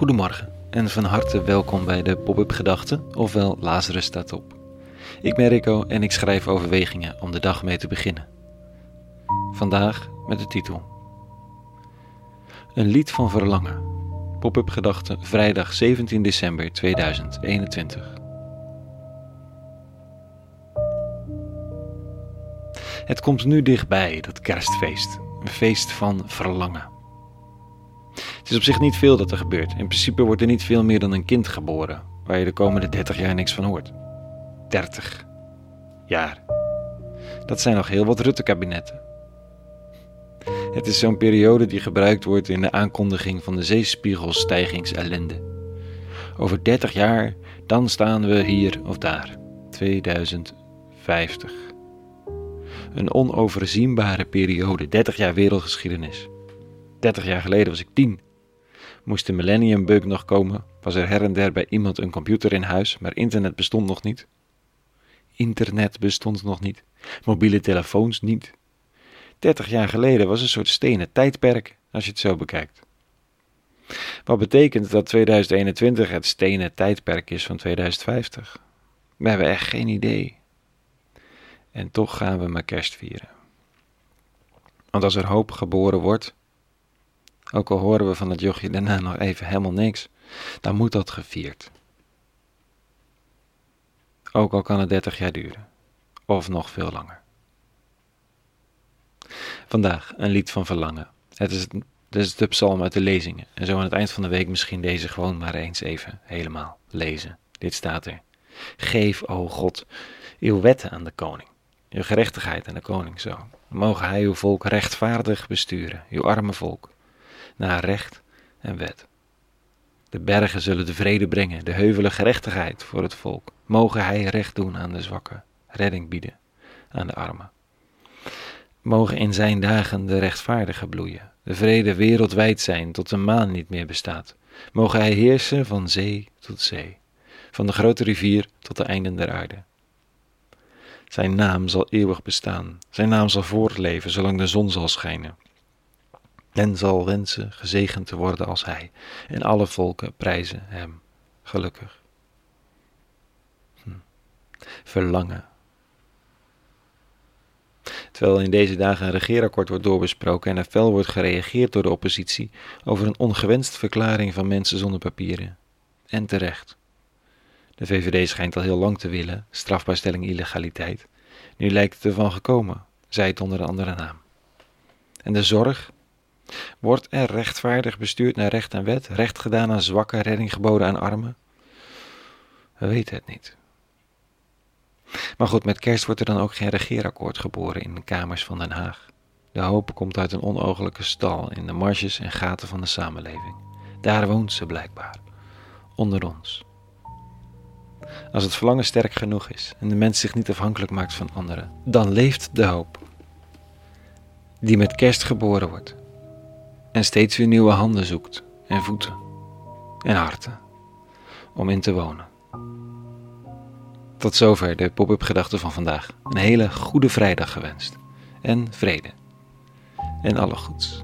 Goedemorgen en van harte welkom bij de Pop-up Gedachten, ofwel Lazarus staat op. Ik ben Rico en ik schrijf overwegingen om de dag mee te beginnen. Vandaag met de titel Een lied van verlangen. Pop-up Gedachten, vrijdag 17 december 2021. Het komt nu dichtbij, dat kerstfeest. Een feest van verlangen. Het is op zich niet veel dat er gebeurt. In principe wordt er niet veel meer dan een kind geboren, waar je de komende 30 jaar niks van hoort. 30 jaar. Dat zijn nog heel wat Rutte-kabinetten. Het is zo'n periode die gebruikt wordt in de aankondiging van de zeespiegelstijgingsellende. Over 30 jaar, dan staan we hier of daar. 2050. Een onoverzienbare periode, 30 jaar wereldgeschiedenis. 30 jaar geleden was ik 10. Moest de Millennium Bug nog komen, was er her en der bij iemand een computer in huis, maar internet bestond nog niet. Internet bestond nog niet, mobiele telefoons niet. 30 jaar geleden was een soort stenen tijdperk, als je het zo bekijkt. Wat betekent dat 2021 het stenen tijdperk is van 2050? We hebben echt geen idee. En toch gaan we maar kerst vieren. Want als er hoop geboren wordt, ook al horen we van het jochje daarna nog even helemaal niks, dan moet dat gevierd. Ook al kan het 30 jaar duren, of nog veel langer. Vandaag een lied van verlangen. Het is, het de psalm uit de lezingen. En zo aan het eind van de week misschien deze gewoon maar eens even helemaal lezen. Dit staat er. Geef, o God, uw wetten aan de koning, uw gerechtigheid aan de koning zo. Mogen hij uw volk rechtvaardig besturen, uw arme volk naar recht en wet. De bergen zullen de vrede brengen, de heuvelen gerechtigheid voor het volk. Mogen hij recht doen aan de zwakken, redding bieden aan de armen. Mogen in zijn dagen de rechtvaardigen bloeien, de vrede wereldwijd zijn tot de maan niet meer bestaat. Mogen hij heersen van zee tot zee, van de grote rivier tot de einden der aarde. Zijn naam zal eeuwig bestaan, zijn naam zal voortleven zolang de zon zal schijnen. En zal wensen gezegend te worden als hij, en alle volken prijzen hem gelukkig. Hm. Verlangen. Terwijl in deze dagen een regeerakkoord wordt doorbesproken en er fel wordt gereageerd door de oppositie over een ongewenst verklaring van mensen zonder papieren. En terecht. De VVD schijnt al heel lang te willen, strafbaarstelling illegaliteit. Nu lijkt het ervan gekomen, zij het onder een andere naam. En de zorg Wordt er rechtvaardig bestuurd naar recht en wet, recht gedaan aan zwakken, redding geboden aan armen? We weten het niet. Maar goed, met kerst wordt er dan ook geen regeerakkoord geboren in de kamers van Den Haag. De hoop komt uit een onogelijke stal in de marges en gaten van de samenleving. Daar woont ze blijkbaar, onder ons. Als het verlangen sterk genoeg is en de mens zich niet afhankelijk maakt van anderen, dan leeft de hoop. Die met kerst geboren wordt en steeds weer nieuwe handen zoekt en voeten en harten om in te wonen. Tot zover de pop-up gedachten van vandaag. Een hele goede vrijdag gewenst en vrede en alle goeds.